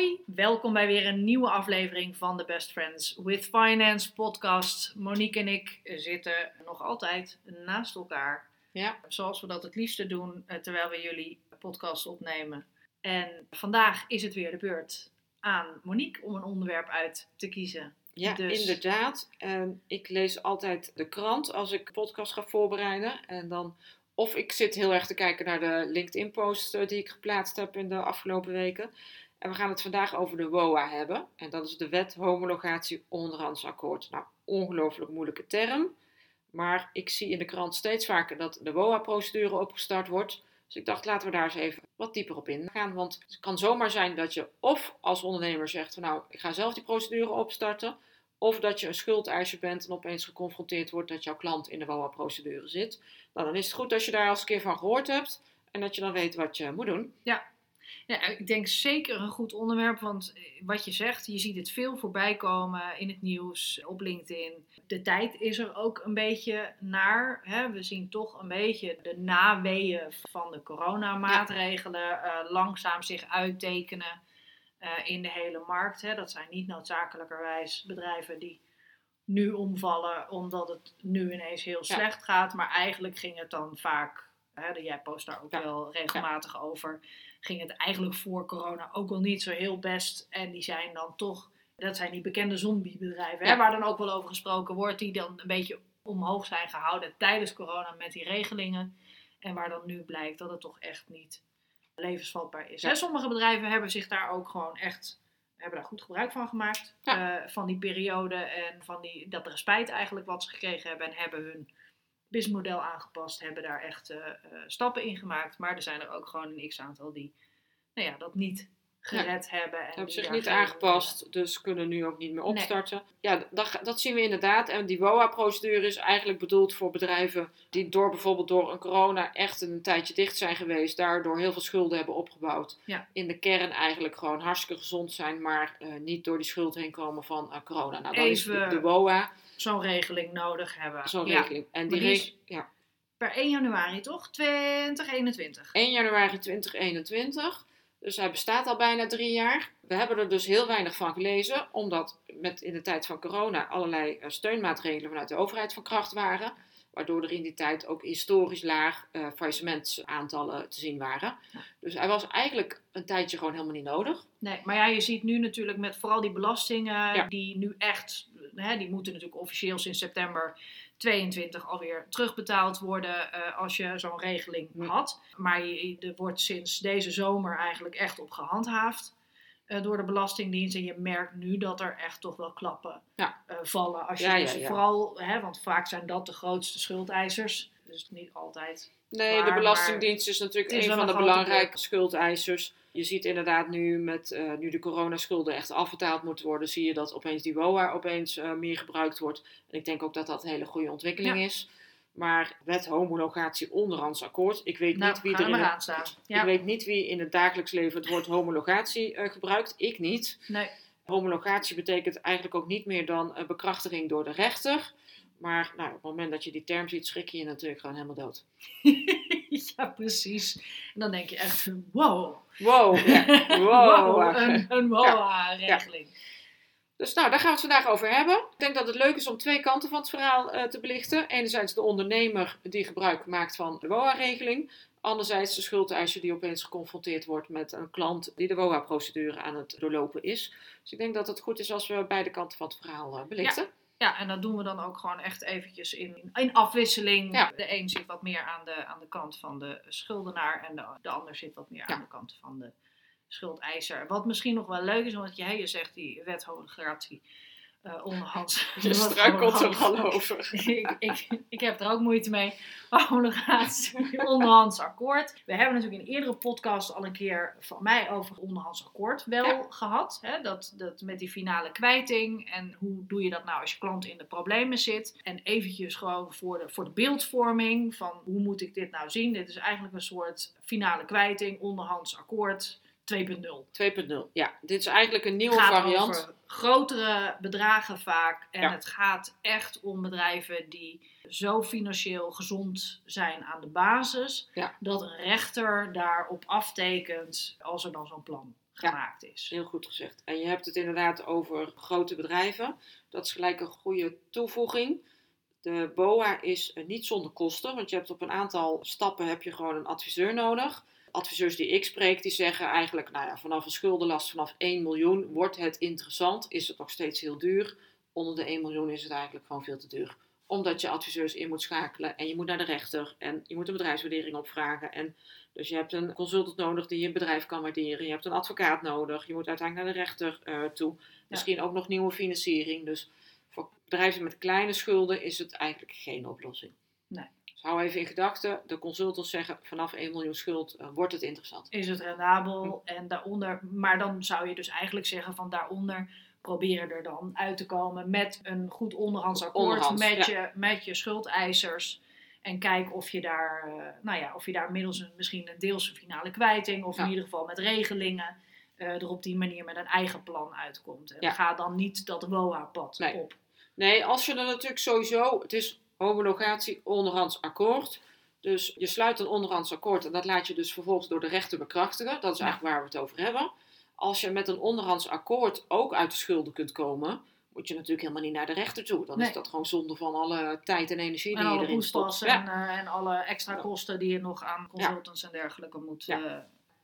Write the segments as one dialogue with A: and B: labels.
A: Hoi, welkom bij weer een nieuwe aflevering van de Best Friends with Finance podcast. Monique en ik zitten nog altijd naast elkaar.
B: Ja.
A: Zoals we dat het liefste doen eh, terwijl we jullie podcast opnemen. En vandaag is het weer de beurt aan Monique om een onderwerp uit te kiezen.
B: Ja,
A: Dus-
B: inderdaad. Ehm, ik lees altijd de krant als ik podcast ga voorbereiden. En dan, of ik zit heel erg te kijken naar de LinkedIn-post eh, die ik geplaatst heb in de afgelopen weken. En we gaan het vandaag over de WOA hebben. En dat is de Wet Homologatie Onderhandsakkoord. Nou, ongelooflijk moeilijke term. Maar ik zie in de krant steeds vaker dat de WOA-procedure opgestart wordt. Dus ik dacht, laten we daar eens even wat dieper op ingaan. Want het kan zomaar zijn dat je of als ondernemer zegt van nou, ik ga zelf die procedure opstarten. Of dat je een schuldeiser bent en opeens geconfronteerd wordt dat jouw klant in de WOA-procedure zit. Nou, dan is het goed als je daar al eens een keer van gehoord hebt. En dat je dan weet wat je moet doen.
A: Ja, ik denk zeker een goed onderwerp, want eh, wat je zegt, je ziet het veel voorbij komen in het nieuws, op LinkedIn. De tijd is er ook een beetje naar. Hè? We zien toch een beetje de naweeën van de coronamaatregelen eh, langzaam zich uittekenen eh, in de hele markt. Hè? Dat zijn niet noodzakelijkerwijs bedrijven die nu omvallen omdat het nu ineens heel
B: Ja.
A: slecht gaat, maar eigenlijk ging het dan vaak, hè, jij post daar ook
B: Ja.
A: wel regelmatig over ging het eigenlijk voor corona ook al niet zo heel best. En die zijn dan toch, dat zijn die bekende zombiebedrijven, hè, waar dan ook wel over gesproken wordt, die dan een beetje omhoog zijn gehouden tijdens corona met die regelingen. En waar dan nu blijkt dat het toch echt niet levensvatbaar is.
B: Ja.
A: Hè, sommige bedrijven hebben zich daar ook gewoon echt, hebben daar goed gebruik van gemaakt.
B: Ja.
A: eh, van die periode en van die, dat respijt eigenlijk wat ze gekregen hebben. En hebben hun businessmodel aangepast, hebben daar echt eh, eh, stappen in gemaakt. Maar er zijn er ook gewoon een x-aantal die nou ja, dat niet gered hebben. En
B: hebben zich niet aangepast, dus kunnen nu ook niet meer
A: Nee.
B: opstarten. Ja, dat, dat zien we inderdaad. En die WOA-procedure is eigenlijk bedoeld voor bedrijven die door bijvoorbeeld door een corona echt een tijdje dicht zijn geweest, daardoor heel veel schulden hebben opgebouwd.
A: Ja.
B: In de kern eigenlijk gewoon hartstikke gezond zijn, maar eh, niet door die schuld heen komen van eh, corona. Nou, dan is de, WOA
A: zo'n regeling nodig hebben.
B: zo'n
A: Ja,
B: regeling. En die
A: die is-
B: ja,
A: Per 1 januari toch? 2021.
B: 1 januari 2021. Dus hij bestaat al bijna drie jaar. We hebben er dus heel weinig van gelezen, omdat met in de tijd van corona allerlei eh, steunmaatregelen vanuit de overheid van kracht waren. Waardoor er in die tijd ook historisch laag eh faillissementaantallen te zien waren. Dus hij was eigenlijk een tijdje gewoon helemaal niet nodig.
A: Nee, maar ja, je ziet nu natuurlijk met vooral die belastingen,
B: Ja.
A: die nu echt, hè, die moeten natuurlijk officieel sinds september 22 alweer terugbetaald worden eh, als je zo'n regeling had. Maar je, er wordt sinds deze zomer eigenlijk echt op gehandhaafd eh, door de Belastingdienst. En je merkt nu dat er echt toch wel klappen
B: Ja.
A: eh, vallen. Als je
B: Ja, ja,
A: dus
B: ja.
A: vooral, hè, want vaak zijn dat de grootste schuldeisers. Dus niet altijd.
B: Nee,
A: Waar,
B: de Belastingdienst is natuurlijk
A: is
B: een van de belangrijke schuldeisers. Je ziet inderdaad nu, met, eh, nu de coronaschulden echt afbetaald moeten worden, zie je dat opeens die WOA opeens eh, meer gebruikt wordt. En ik denk ook dat dat een hele goede ontwikkeling
A: Ja.
B: is. Maar wet homologatie onderhands akkoord. Ik weet
A: Nou,
B: niet wie er in het, ik weet niet wie in het dagelijks leven het woord homologatie eh, gebruikt. Ik niet.
A: nee.
B: Homologatie betekent eigenlijk ook niet meer dan bekrachtiging door de rechter. Maar nou, op het moment dat je die term ziet, schrik je je natuurlijk gewoon helemaal dood.
A: ja, precies. En dan denk je echt, wow.
B: Wow, ja. wow.
A: een, een WOA-regeling.
B: Dus nou, daar gaan we het vandaag over hebben. Ik denk dat het leuk is om twee kanten van het verhaal eh, te belichten. Enerzijds de ondernemer die gebruik maakt van de WOA-regeling. Anderzijds de schuldeiser die opeens geconfronteerd wordt met een klant die de WOA-procedure aan het doorlopen is. Dus ik denk dat het goed is als we beide kanten van het verhaal eh, belichten.
A: Ja, en dat doen we dan ook gewoon echt eventjes in, in afwisseling.
B: Ja.
A: De een zit wat meer aan de, aan de kant van de schuldenaar en de, de ander zit wat meer
B: Ja.
A: aan de kant van de schuldeiser. Wat misschien nog wel leuk is, want je, hè, je zegt die wet homologatie uh, onderhands.
B: Je struikelt er al over.
A: ik, ik, ik heb er ook moeite mee. Homologatie, onderhands akkoord. We hebben natuurlijk in eerdere podcast al een keer van mij over onderhands akkoord wel gehad. Hè? Dat, dat met die finale kwijting en hoe doe je dat nou als je klant in de problemen zit. En eventjes gewoon voor de, voor de beeldvorming van hoe moet ik dit nou zien. Dit is eigenlijk een soort finale kwijting, onderhands akkoord 2.0.
B: 2.0, ja. Dit is eigenlijk een nieuwe gaat variant.
A: Over grotere bedragen vaak. En het gaat echt om bedrijven die zo financieel gezond zijn aan de basis. Dat een rechter daarop aftekent als er dan zo'n plan gemaakt is.
B: Heel goed gezegd. En je hebt het inderdaad over grote bedrijven. Dat is gelijk een goede toevoeging. De BOA is niet zonder kosten, want je hebt op een aantal stappen heb je gewoon een adviseur nodig adviseurs die ik spreek, die zeggen eigenlijk, nou ja, vanaf een schuldenlast vanaf 1 miljoen wordt het interessant. Is het nog steeds heel duur? Onder de 1 miljoen is het eigenlijk gewoon veel te duur. Omdat je adviseurs in moet schakelen en je moet naar de rechter en je moet een bedrijfswaardering opvragen. En dus je hebt een consultant nodig die je bedrijf kan waarderen. Je hebt een advocaat nodig. Je moet uiteindelijk naar de rechter uh, toe. Misschien ook nog nieuwe financiering. Dus voor bedrijven met kleine schulden is het eigenlijk geen oplossing.
A: Nee.
B: Dus hou even in gedachten, de consultants zeggen vanaf 1 miljoen schuld uh, wordt het interessant.
A: Is het rendabel en daaronder, maar dan zou je dus eigenlijk zeggen van daaronder proberen er dan uit te komen met een goed onderhands akkoord met, je, met je schuldeisers. En kijk of je daar, uh, nou ja, of je daar middels een, misschien een deels een finale kwijting of in ieder geval met regelingen uh, er op die manier met een eigen plan uitkomt. En ga dan niet dat WOA-pad
B: nee.
A: op.
B: Nee, als je er natuurlijk sowieso, het is homologatie onderhands akkoord. Dus je sluit een onderhands akkoord en dat laat je dus vervolgens door de rechter bekrachtigen. Dat is eigenlijk waar we het over hebben. Als je met een onderhands akkoord ook uit de schulden kunt komen, moet je natuurlijk helemaal niet naar de rechter toe. Dan is dat gewoon zonde van alle tijd en energie die je erin stopt.
A: En, uh, en alle extra kosten die je nog aan consultants en dergelijke moet... Uh...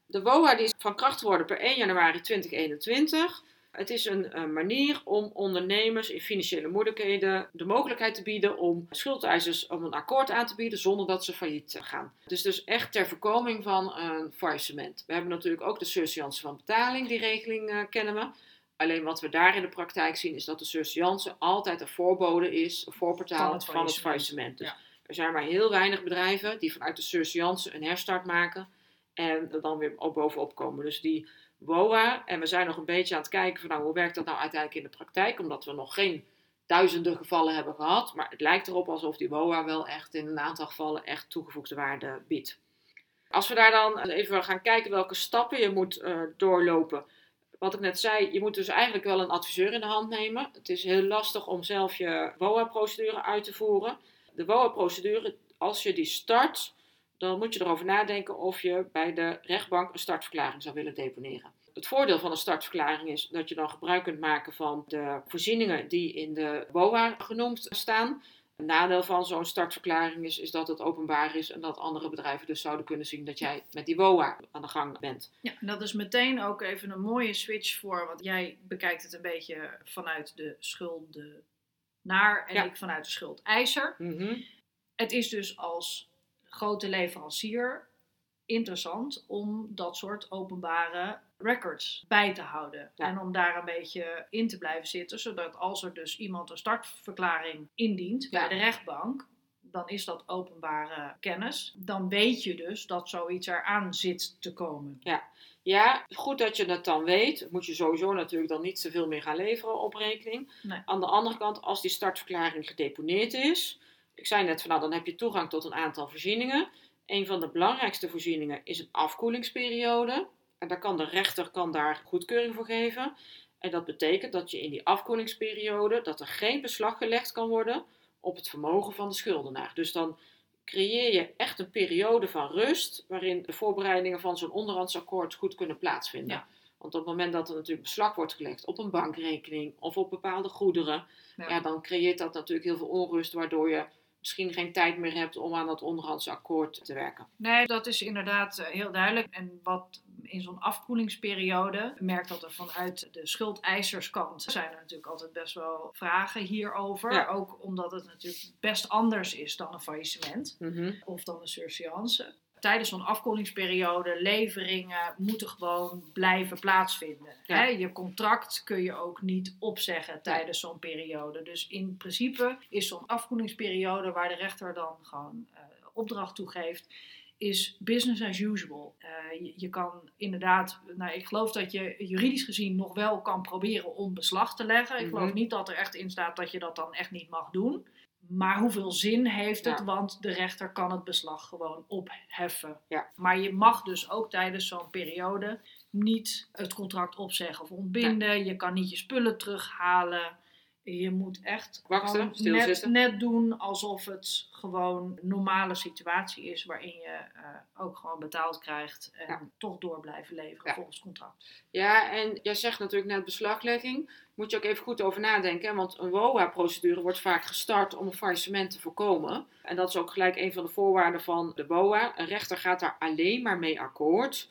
B: De WOA die is van kracht geworden per 1 januari 2021. Het is een, manier om ondernemers in financiële moeilijkheden de mogelijkheid te bieden om schuldeisers om een akkoord aan te bieden zonder dat ze failliet gaan. Dus dus echt ter voorkoming van een faillissement. We hebben natuurlijk ook de surseance van betaling, die regeling uh, kennen we. Alleen wat we daar in de praktijk zien is dat de surseance altijd een voorbode is, een voorportaal van het, van het faillissement. Dus er zijn maar heel weinig bedrijven die vanuit de surseance een herstart maken en er dan weer op bovenop komen. Dus die WOA. En we zijn nog een beetje aan het kijken van nou, hoe werkt dat nou uiteindelijk in de praktijk. Omdat we nog geen duizenden gevallen hebben gehad. Maar het lijkt erop alsof die WOA wel echt in een aantal gevallen echt toegevoegde waarde biedt. Als we daar dan even gaan kijken welke stappen je moet uh, doorlopen. Wat ik net zei, je moet dus eigenlijk wel een adviseur in de hand nemen. Het is heel lastig om zelf je WOA-procedure uit te voeren. De WOA-procedure, als je die start, dan moet je erover nadenken of je bij de rechtbank een startverklaring zou willen deponeren. Het voordeel van een startverklaring is dat je dan gebruik kunt maken van de voorzieningen die in de BOA genoemd staan. Een nadeel van zo'n startverklaring is, is dat het openbaar is en dat andere bedrijven dus zouden kunnen zien dat jij met die BOA aan de gang bent.
A: Ja, en dat is meteen ook even een mooie switch voor, want jij bekijkt het een beetje vanuit de schulden naar en ik vanuit de schuldeiser.
B: Mm
A: Het is dus als grote leverancier interessant om dat soort openbare records bij te houden. En om daar een beetje in te blijven zitten, zodat als er dus iemand een startverklaring indient bij de rechtbank, dan is dat openbare kennis. Dan weet je dus dat zoiets eraan zit te komen.
B: Ja. Ja, goed dat je dat dan weet. Moet je sowieso natuurlijk dan niet zoveel meer gaan leveren op rekening. Aan de andere kant, als die startverklaring gedeponeerd is, ik zei net van nou, dan heb je toegang tot een aantal voorzieningen. Een van de belangrijkste voorzieningen is een afkoelingsperiode. En daar kan de rechter kan daar goedkeuring voor geven. En dat betekent dat je in die afkoelingsperiode, dat er geen beslag gelegd kan worden op het vermogen van de schuldenaar. Dus dan creëer je echt een periode van rust, waarin de voorbereidingen van zo'n onderhandsakkoord goed kunnen plaatsvinden. Want op het moment dat er natuurlijk beslag wordt gelegd op een bankrekening of op bepaalde goederen, ja. dan creëert dat natuurlijk heel veel onrust, waardoor je misschien geen tijd meer hebt om aan dat onderhandsakkoord te werken.
A: Nee, dat is inderdaad eh, heel duidelijk. En wat in zo'n afkoelingsperiode merkt dat er vanuit de schuldeiserskant zijn er natuurlijk altijd best wel vragen hierover. Ook omdat het natuurlijk best anders is dan een faillissement
B: mhm.
A: of dan een surseance. Tijdens zo'n afkoelingsperiode, leveringen moeten gewoon blijven plaatsvinden.
B: Ja.
A: Hè? Je contract kun je ook niet opzeggen tijdens zo'n periode. Dus in principe is zo'n afkoelingsperiode waar de rechter dan gewoon eh, opdracht toe geeft, is business as usual. Eh, je, je kan inderdaad, nou, ik geloof dat je juridisch gezien nog wel kan proberen om beslag te leggen. Ik geloof
B: Mhm.
A: niet dat er echt in staat dat je dat dan echt niet mag doen. Maar hoeveel zin heeft het?
B: Ja.
A: Want de rechter kan het beslag gewoon opheffen.
B: Ja.
A: Maar je mag dus ook tijdens zo'n periode niet het contract opzeggen of ontbinden. Je kan niet je spullen terughalen. Je moet echt
B: Wachten,
A: net, net doen alsof het gewoon een normale situatie is. Waarin je eh, ook gewoon betaald krijgt en
B: Ja.
A: toch door blijven leveren
B: Ja.
A: volgens contract.
B: Ja, en jij zegt natuurlijk net beslaglegging. Moet je ook even goed over nadenken. Want een WOA-procedure wordt vaak gestart om een faillissement te voorkomen. En dat is ook gelijk een van de voorwaarden van de BOA. Een rechter gaat daar alleen maar mee akkoord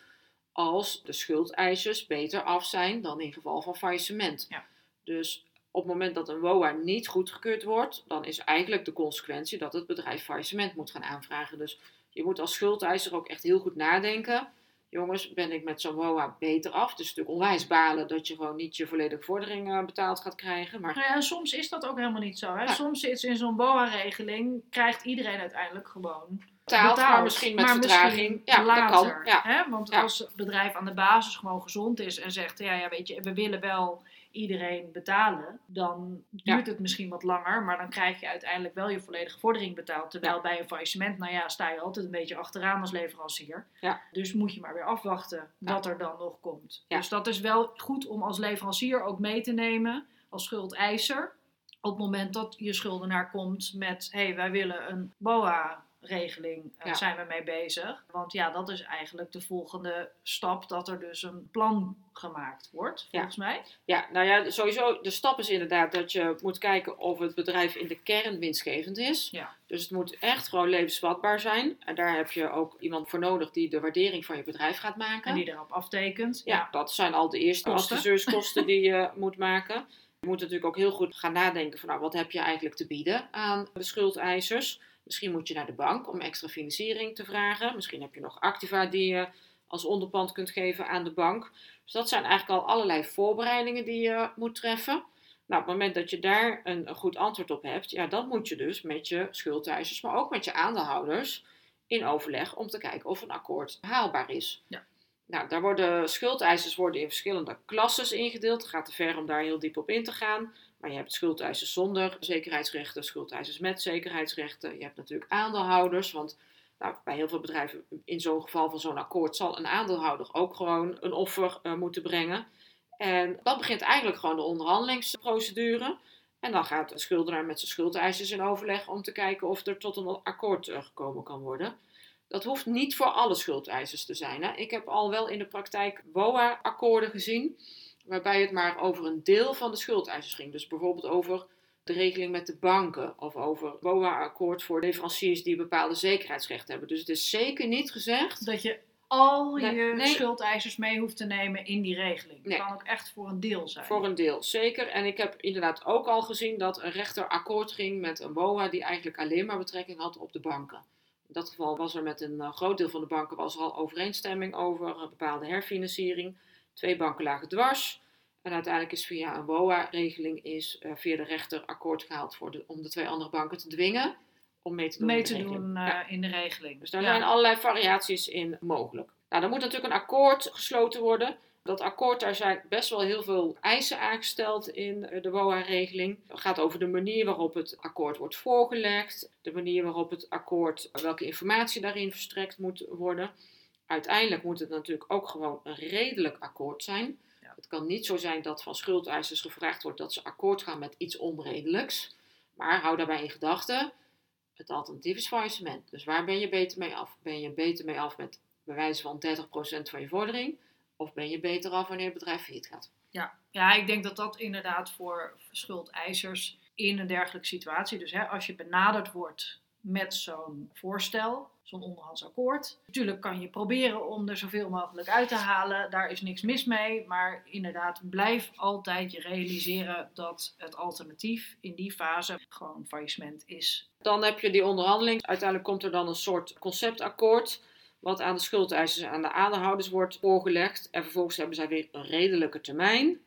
B: als de schuldeisers beter af zijn dan in geval van faillissement.
A: Ja.
B: Dus op het moment dat een WOA niet goedgekeurd wordt, dan is eigenlijk de consequentie dat het bedrijf faillissement moet gaan aanvragen. Dus je moet als schuldeiser ook echt heel goed nadenken jongens, ben ik met zo'n WOA beter af. Het is natuurlijk onwijs balen dat je gewoon niet je volledige vordering eh, betaald gaat krijgen. Maar
A: Nou ja, soms is dat ook helemaal niet zo. Hè?
B: Ja.
A: Soms is in zo'n BOA-regeling krijgt iedereen uiteindelijk gewoon
B: betaald,
A: betaald.
B: maar misschien met
A: Maar
B: vertraging.
A: misschien
B: ja,
A: later,
B: dat kan. Ja.
A: Hè? Want als het bedrijf aan de basis gewoon gezond is en zegt, ja, ja, weet je, we willen wel iedereen betalen, dan duurt het misschien wat langer, maar dan krijg je uiteindelijk wel je volledige vordering betaald. Terwijl
B: Ja.
A: bij een faillissement, nou ja, sta je altijd een beetje achteraan als leverancier.
B: Ja.
A: Dus moet je maar weer afwachten wat er dan nog komt. Dus dat is wel goed om als leverancier ook mee te nemen, als schuldeiser. Op het moment dat je schuldenaar komt met, hé, hey, wij willen een BOA regeling eh,
B: Ja.
A: zijn we mee bezig. Want ja, dat is eigenlijk de volgende stap, dat er dus een plan gemaakt wordt,
B: Ja.
A: volgens mij.
B: ja, nou ja, sowieso, de stap is inderdaad dat je moet kijken of het bedrijf in de kern winstgevend is.
A: Ja.
B: Dus het moet echt gewoon levensvatbaar zijn. En daar heb je ook iemand voor nodig die de waardering van je bedrijf gaat maken.
A: En die erop aftekent.
B: Ja, dat zijn al de eerste
A: Kosten.
B: adviseurskosten die je moet maken. Je moet natuurlijk ook heel goed gaan nadenken van nou, wat heb je eigenlijk te bieden aan de schuldeisers. Misschien moet je naar de bank om extra financiering te vragen. Misschien heb je nog activa die je als onderpand kunt geven aan de bank. Dus dat zijn eigenlijk al allerlei voorbereidingen die je moet treffen. Nou, op het moment dat je daar een, een goed antwoord op hebt, ja, dan moet je dus met je schuldeisers, maar ook met je aandeelhouders in overleg om te kijken of een akkoord haalbaar is.
A: Ja.
B: Nou, daar worden schuldeisers worden in verschillende klasses ingedeeld. Het gaat te ver om daar heel diep op in te gaan. Maar je hebt schuldeisers zonder zekerheidsrechten, schuldeisers met zekerheidsrechten. Je hebt natuurlijk aandeelhouders, want nou, bij heel veel bedrijven in zo'n geval van zo'n akkoord zal een aandeelhouder ook gewoon een offer eh, moeten brengen. En dan begint eigenlijk gewoon de onderhandelingsprocedure. En dan gaat de schuldenaar met zijn schuldeisers in overleg om te kijken of er tot een akkoord eh, gekomen kan worden. Dat hoeft niet voor alle schuldeisers te zijn. Hè. Ik heb al wel in de praktijk BOA-akkoorden gezien, waarbij het maar over een deel van de schuldeisers ging. Dus bijvoorbeeld over de regeling met de banken of over BOA-akkoord voor leveranciers die bepaalde zekerheidsrechten hebben. Dus het is zeker niet gezegd.
A: Dat je al je
B: nee.
A: schuldeisers mee hoeft te nemen in die regeling.
B: Nee.
A: kan ook echt voor een deel zijn.
B: Voor een deel, zeker. En ik heb inderdaad ook al gezien dat een rechter akkoord ging met een BOA die eigenlijk alleen maar betrekking had op de banken. In dat geval was er met een eh, groot deel van de banken was er al overeenstemming over een bepaalde herfinanciering. Twee banken lagen dwars. En uiteindelijk is via een BOA-regeling is eh, via de rechter akkoord gehaald voor de, om de twee andere banken te dwingen om mee te doen.
A: mee
B: in de
A: te
B: regeling.
A: doen eh,
B: Ja.
A: in de regeling.
B: Dus daar
A: Ja.
B: zijn allerlei variaties in mogelijk. Nou, dan moet natuurlijk een akkoord gesloten worden. Dat akkoord, daar zijn best wel heel veel eisen aangesteld in eh, de WOA-regeling. Het gaat over de manier waarop het akkoord wordt voorgelegd, de manier waarop het akkoord, welke informatie daarin verstrekt moet worden. Uiteindelijk moet het natuurlijk ook gewoon een redelijk akkoord zijn.
A: Ja.
B: Het kan niet zo zijn dat van schuldeisers gevraagd wordt dat ze akkoord gaan met iets onredelijks. Maar hou daarbij in gedachten, het alternatief is faillissement. Dus waar ben je beter mee af? Ben je beter mee af met bij wijze van 30% van je vordering? Of ben je beter af wanneer het bedrijf failliet gaat?
A: Ja. ja, ik denk dat dat inderdaad voor schuldeisers in een dergelijke situatie, dus hè, als je benaderd wordt met zo'n voorstel, zo'n onderhands akkoord. Natuurlijk kan je proberen om er zoveel mogelijk uit te halen, daar is niks mis mee, maar inderdaad blijf altijd je realiseren dat het alternatief in die fase gewoon faillissement is.
B: Dan heb je die onderhandeling. Uiteindelijk komt er dan een soort conceptakkoord. wat aan de schuldeisers en aan de aandeelhouders wordt voorgelegd. En vervolgens hebben zij weer een redelijke termijn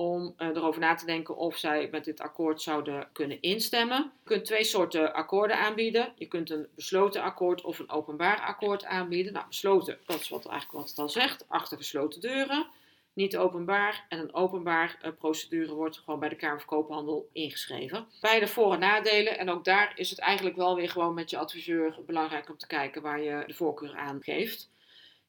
B: om eh, erover na te denken of zij met dit akkoord zouden kunnen instemmen. Je kunt twee soorten akkoorden aanbieden. Je kunt een besloten akkoord of een openbaar akkoord aanbieden. Nou, besloten, dat is wat, eigenlijk wat het al zegt, achter gesloten deuren. Niet openbaar en een openbaar uh, procedure wordt gewoon bij de Kamer van Koophandel ingeschreven. Beide voor- en nadelen en ook daar is het eigenlijk wel weer gewoon met je adviseur belangrijk om te kijken waar je de voorkeur aan geeft.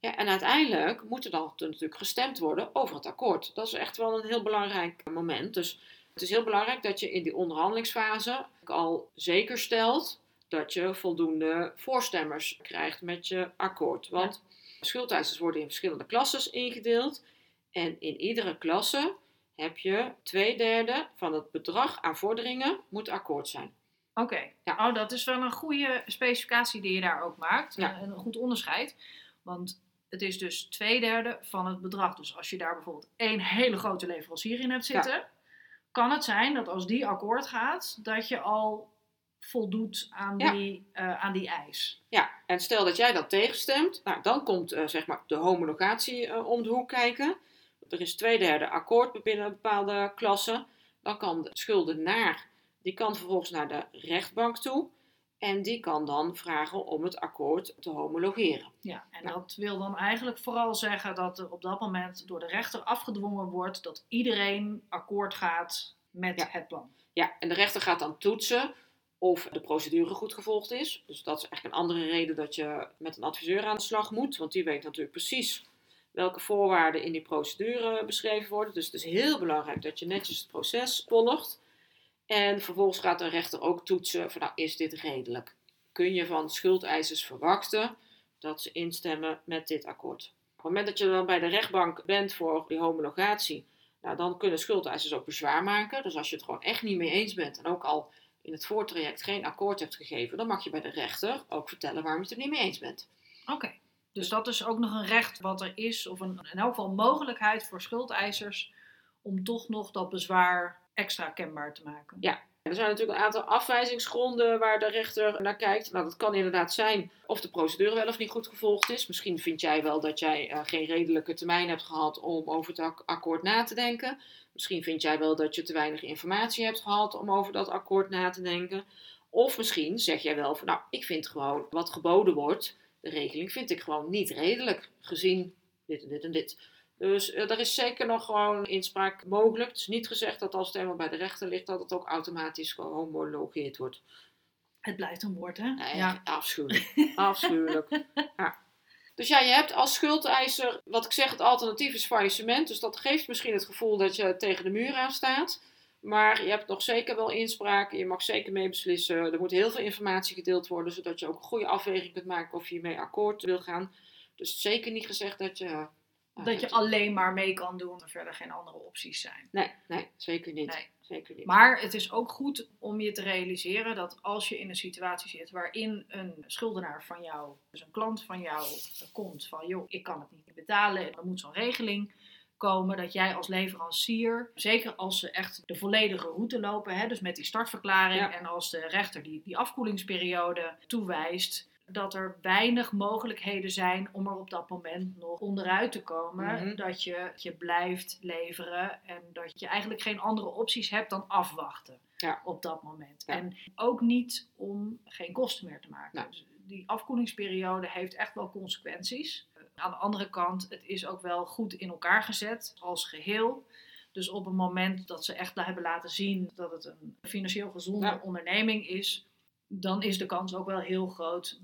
B: Ja, en uiteindelijk moet er dan natuurlijk gestemd worden over het akkoord. Dat is echt wel een heel belangrijk moment. Dus het is heel belangrijk dat je in die onderhandelingsfase al zeker stelt dat je voldoende voorstemmers krijgt met je akkoord. Want ja. schuldeisers worden in verschillende klasses ingedeeld. En in iedere klasse heb je twee derde van het bedrag aan vorderingen moet akkoord zijn.
A: Oké, ja. oh, dat is wel een goede specificatie die je daar ook maakt. Ja. Een goed onderscheid. Want het is dus twee derde van het bedrag. Dus als je daar bijvoorbeeld één hele grote leverancier in hebt zitten, ja. kan het zijn dat als die akkoord gaat, dat je al voldoet aan, ja. die, uh, aan die eis.
B: Ja, en stel dat jij dat tegenstemt, nou, dan komt uh, zeg maar de homologatie uh, om de hoek kijken. Er is twee derde akkoord binnen een bepaalde klasse. Dan kan de schuldenaar, die kan vervolgens naar de rechtbank toe. En die kan dan vragen om het akkoord te homologeren.
A: Ja, en nou. dat wil dan eigenlijk vooral zeggen dat er op dat moment door de rechter afgedwongen wordt dat iedereen akkoord gaat met
B: ja.
A: het plan.
B: Ja, en de rechter gaat dan toetsen of de procedure goed gevolgd is. Dus dat is eigenlijk een andere reden dat je met een adviseur aan de slag moet. Want die weet natuurlijk precies welke voorwaarden in die procedure beschreven worden. Dus het is heel belangrijk dat je netjes het proces volgt. En vervolgens gaat de rechter ook toetsen nou, is dit redelijk? Kun je van schuldeisers verwachten dat ze instemmen met dit akkoord? Op het moment dat je dan bij de rechtbank bent voor die homologatie, nou, dan kunnen schuldeisers ook bezwaar maken. Dus als je het gewoon echt niet mee eens bent en ook al in het voortraject geen akkoord hebt gegeven, dan mag je bij de rechter ook vertellen waarom je het er niet mee eens bent.
A: Oké. Dus dat is ook nog een recht wat er is, of een, in elk geval mogelijkheid voor schuldeisers om toch nog dat bezwaar extra kenbaar te maken.
B: Ja, er zijn natuurlijk een aantal afwijzingsgronden waar de rechter naar kijkt. Nou, dat kan inderdaad zijn of de procedure wel of niet goed gevolgd is. Misschien vind jij wel dat jij uh, geen redelijke termijn hebt gehad om over het akkoord na te denken. Misschien vind jij wel dat je te weinig informatie hebt gehad om over dat akkoord na te denken. Of misschien zeg jij wel van, nou, ik vind gewoon wat geboden wordt, de regeling vind ik gewoon niet redelijk, gezien dit en dit en dit. Dus uh, er is zeker nog gewoon inspraak mogelijk. Het is niet gezegd dat als het eenmaal bij de rechter ligt, dat het ook automatisch gehomologeerd wordt.
A: Het blijft een woord, hè?
B: Nee, ja. Afschuwelijk. afschuwelijk. Ja. Dus ja, je hebt als schuldeiser, wat ik zeg, het alternatief is faillissement. Dus dat geeft misschien het gevoel dat je tegen de muur aan staat. Maar je hebt nog zeker wel inspraak. Je mag zeker mee beslissen. Er moet heel veel informatie gedeeld worden, zodat je ook een goede afweging kunt maken of je mee akkoord wil gaan. Dus zeker niet gezegd dat je
A: dat je alleen maar mee kan doen en verder geen andere opties zijn.
B: Nee, nee zeker niet. Nee. Zeker niet.
A: Maar het is ook goed om je te realiseren dat als je in een situatie zit waarin een schuldenaar van jou, dus een klant van jou, komt van joh, ik kan het niet betalen en er moet zo'n regeling komen dat jij als leverancier, zeker als ze echt de volledige route lopen, hè, dus met die startverklaring ja. en als de rechter die, die afkoelingsperiode toewijst, dat er weinig mogelijkheden zijn om er op dat moment nog onderuit te komen. Mm -hmm. Dat je, je blijft leveren en dat je eigenlijk geen andere opties hebt dan afwachten
B: ja.
A: op dat moment.
B: Ja.
A: En ook niet om geen kosten meer te maken. Dus die afkoelingsperiode heeft echt wel consequenties. Aan de andere kant, het is ook wel goed in elkaar gezet als geheel. Dus op het moment dat ze echt hebben laten zien dat het een financieel gezonde onderneming is, dan is de kans ook wel heel groot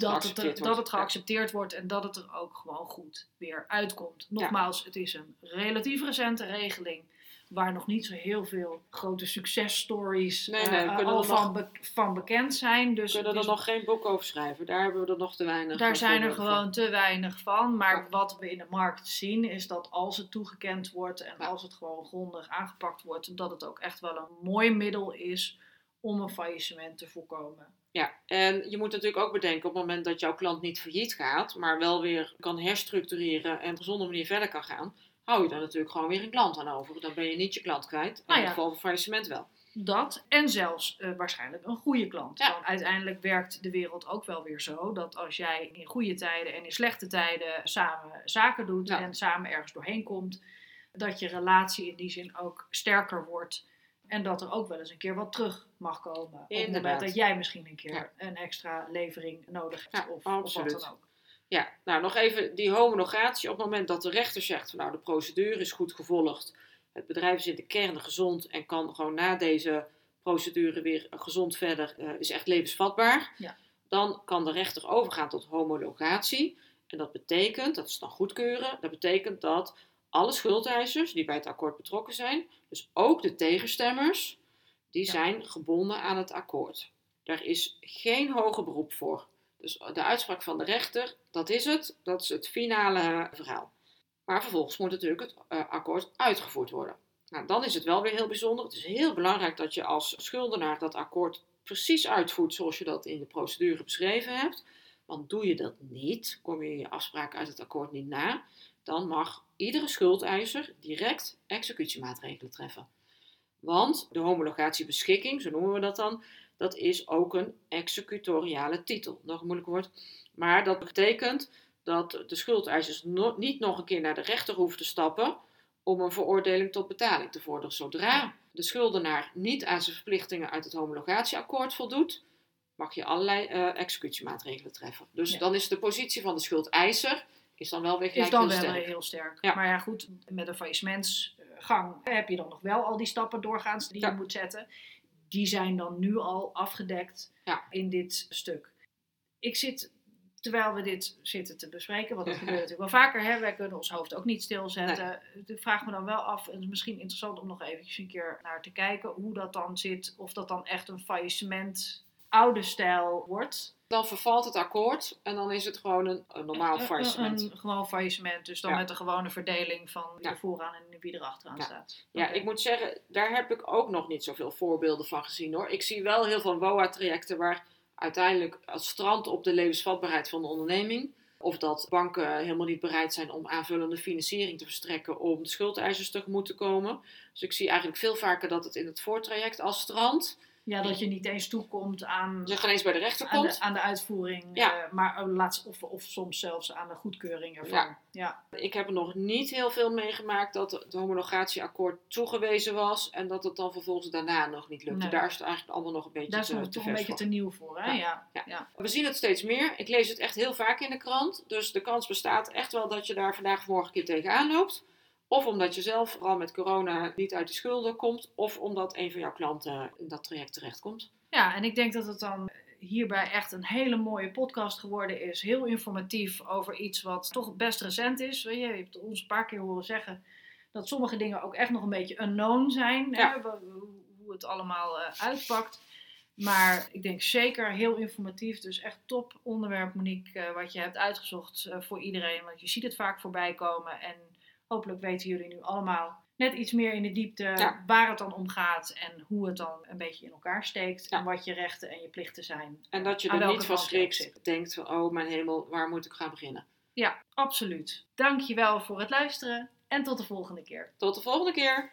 B: Dat,
A: dat, het,
B: geaccepteerd
A: er-
B: wordt.
A: dat het geaccepteerd wordt en dat het er ook gewoon goed weer uitkomt. Nogmaals, het is een relatief recente regeling waar nog niet zo heel veel grote successtories
B: Nee,
A: eh,
B: nee,
A: al van, be- van bekend zijn. Dus
B: We kunnen er
A: is-
B: nog geen boek over schrijven. Daar hebben we er nog te weinig
A: daar zijn er gewoon te weinig van. Maar
B: Ja.
A: wat we in de markt zien is dat als het toegekend wordt en
B: Ja.
A: als het gewoon grondig aangepakt wordt, dat het ook echt wel een mooi middel is om een faillissement te voorkomen.
B: Ja, en je moet natuurlijk ook bedenken op het moment dat jouw klant niet failliet gaat, maar wel weer kan herstructureren en op een gezonde manier verder kan gaan, hou je daar natuurlijk gewoon weer een klant aan over. Dan ben je niet je klant kwijt. In
A: Nou
B: het geval van faillissement wel.
A: Dat en zelfs eh, waarschijnlijk een goede klant.
B: Ja.
A: Want uiteindelijk werkt de wereld ook wel weer zo dat als jij in goede tijden en in slechte tijden samen zaken doet
B: Ja.
A: en samen ergens doorheen komt, dat je relatie in die zin ook sterker wordt. En dat er ook wel eens een keer wat terug mag komen. Op het moment dat jij misschien een keer
B: Ja.
A: een extra levering nodig hebt.
B: Ja,
A: of, of wat dan ook.
B: Ja, nou nog even die homologatie. Op het moment dat de rechter zegt van nou de procedure is goed gevolgd. Het bedrijf is in de kern gezond en kan gewoon na deze procedure weer gezond verder. eh, is echt levensvatbaar.
A: Ja.
B: Dan kan de rechter overgaan tot homologatie. En dat betekent, dat is dan goedkeuren, dat betekent dat alle schuldeisers die bij het akkoord betrokken zijn, dus ook de tegenstemmers, die
A: Ja.
B: zijn gebonden aan het akkoord. Daar is geen hoger beroep voor. Dus de uitspraak van de rechter, dat is het. Dat is het finale verhaal. Maar vervolgens moet natuurlijk het eh, akkoord uitgevoerd worden. Nou, dan is het wel weer heel bijzonder. Het is heel belangrijk dat je als schuldenaar dat akkoord precies uitvoert zoals je dat in de procedure beschreven hebt. Want doe je dat niet, kom je je afspraak uit het akkoord niet na, dan mag iedere schuldeiser direct executiemaatregelen treffen. Want de homologatiebeschikking, zo noemen we dat dan, dat is ook een executoriale titel. Nog een moeilijk woord. Maar dat betekent dat de schuldeisers no- niet nog een keer naar de rechter hoeven te stappen om een veroordeling tot betaling te vorderen. Zodra de schuldenaar niet aan zijn verplichtingen uit het homologatieakkoord voldoet, mag je allerlei eh, executiemaatregelen treffen. Dus
A: Ja.
B: dan is de positie van de schuldeiser is dan wel weer
A: Is
B: gelijk
A: dan
B: heel
A: wel
B: sterk.
A: heel sterk.
B: Ja.
A: Maar ja, goed, met een faillissementsgang heb je dan nog wel al die stappen doorgaans die
B: Ja.
A: je moet zetten. Die zijn dan nu al afgedekt
B: Ja.
A: in dit stuk. Ik zit, terwijl we dit zitten te bespreken, want dat gebeurt natuurlijk wel vaker, hè, wij kunnen ons hoofd ook niet stilzetten. Ik vraag me dan wel af, en het is misschien interessant om nog eventjes een keer naar te kijken, hoe dat dan zit, of dat dan echt een faillissement oude stijl wordt.
B: Dan vervalt het akkoord en dan is het gewoon een, een normaal faillissement.
A: Een, een gewoon faillissement, dus dan
B: Ja.
A: met een gewone verdeling van wie er vooraan en wie er achteraan
B: Ja.
A: staat.
B: Ja, ik moet zeggen, daar heb ik ook nog niet zoveel voorbeelden van gezien hoor. Ik zie wel heel veel WOA-trajecten waar uiteindelijk het strand op de levensvatbaarheid van de onderneming. Of dat banken helemaal niet bereid zijn om aanvullende financiering te verstrekken om de schuldeisers tegemoet te komen. Dus ik zie eigenlijk veel vaker dat het in het voortraject als strand,
A: Ja, dat je niet eens toekomt aan,
B: dat je geen eens bij de rechter
A: aan,
B: komt.
A: de, aan de uitvoering,
B: Ja.
A: eh, maar oh, laatst, of, of soms zelfs aan de goedkeuring ervan.
B: Ja.
A: Ja.
B: Ik heb er nog niet heel veel meegemaakt dat het homologatieakkoord toegewezen was en dat het dan vervolgens daarna nog niet lukte.
A: Nee.
B: Daar is het eigenlijk allemaal nog een beetje
A: Daar is
B: te,
A: nog toch een beetje te nieuw voor, hè?
B: Ja.
A: Ja.
B: Ja.
A: Ja.
B: We zien het steeds meer. Ik lees het echt heel vaak in de krant. Dus de kans bestaat echt wel dat je daar vandaag of morgen een keer tegenaan loopt. Of omdat je zelf, vooral met corona, niet uit de schulden komt. Of omdat een van jouw klanten in dat traject terechtkomt.
A: Ja, en ik denk dat het dan hierbij echt een hele mooie podcast geworden is. Heel informatief over iets wat toch best recent is. Je, hebt ons een paar keer horen zeggen dat sommige dingen ook echt nog een beetje unknown zijn.
B: Ja.
A: Hè, hoe het allemaal eh, uitpakt. Maar ik denk zeker heel informatief. Dus echt top onderwerp, Monique, eh, wat je hebt uitgezocht eh, voor iedereen. Want je ziet het vaak voorbij komen. En hopelijk weten jullie nu allemaal net iets meer in de diepte
B: Ja.
A: waar het dan om gaat. En hoe het dan een beetje in elkaar steekt.
B: Ja.
A: En wat je rechten en je plichten zijn.
B: En dat je er niet van schrikt, denkt van, oh mijn hemel, waar moet ik gaan beginnen?
A: Ja, absoluut. Dankjewel voor het luisteren. En tot de volgende keer.
B: Tot de volgende keer!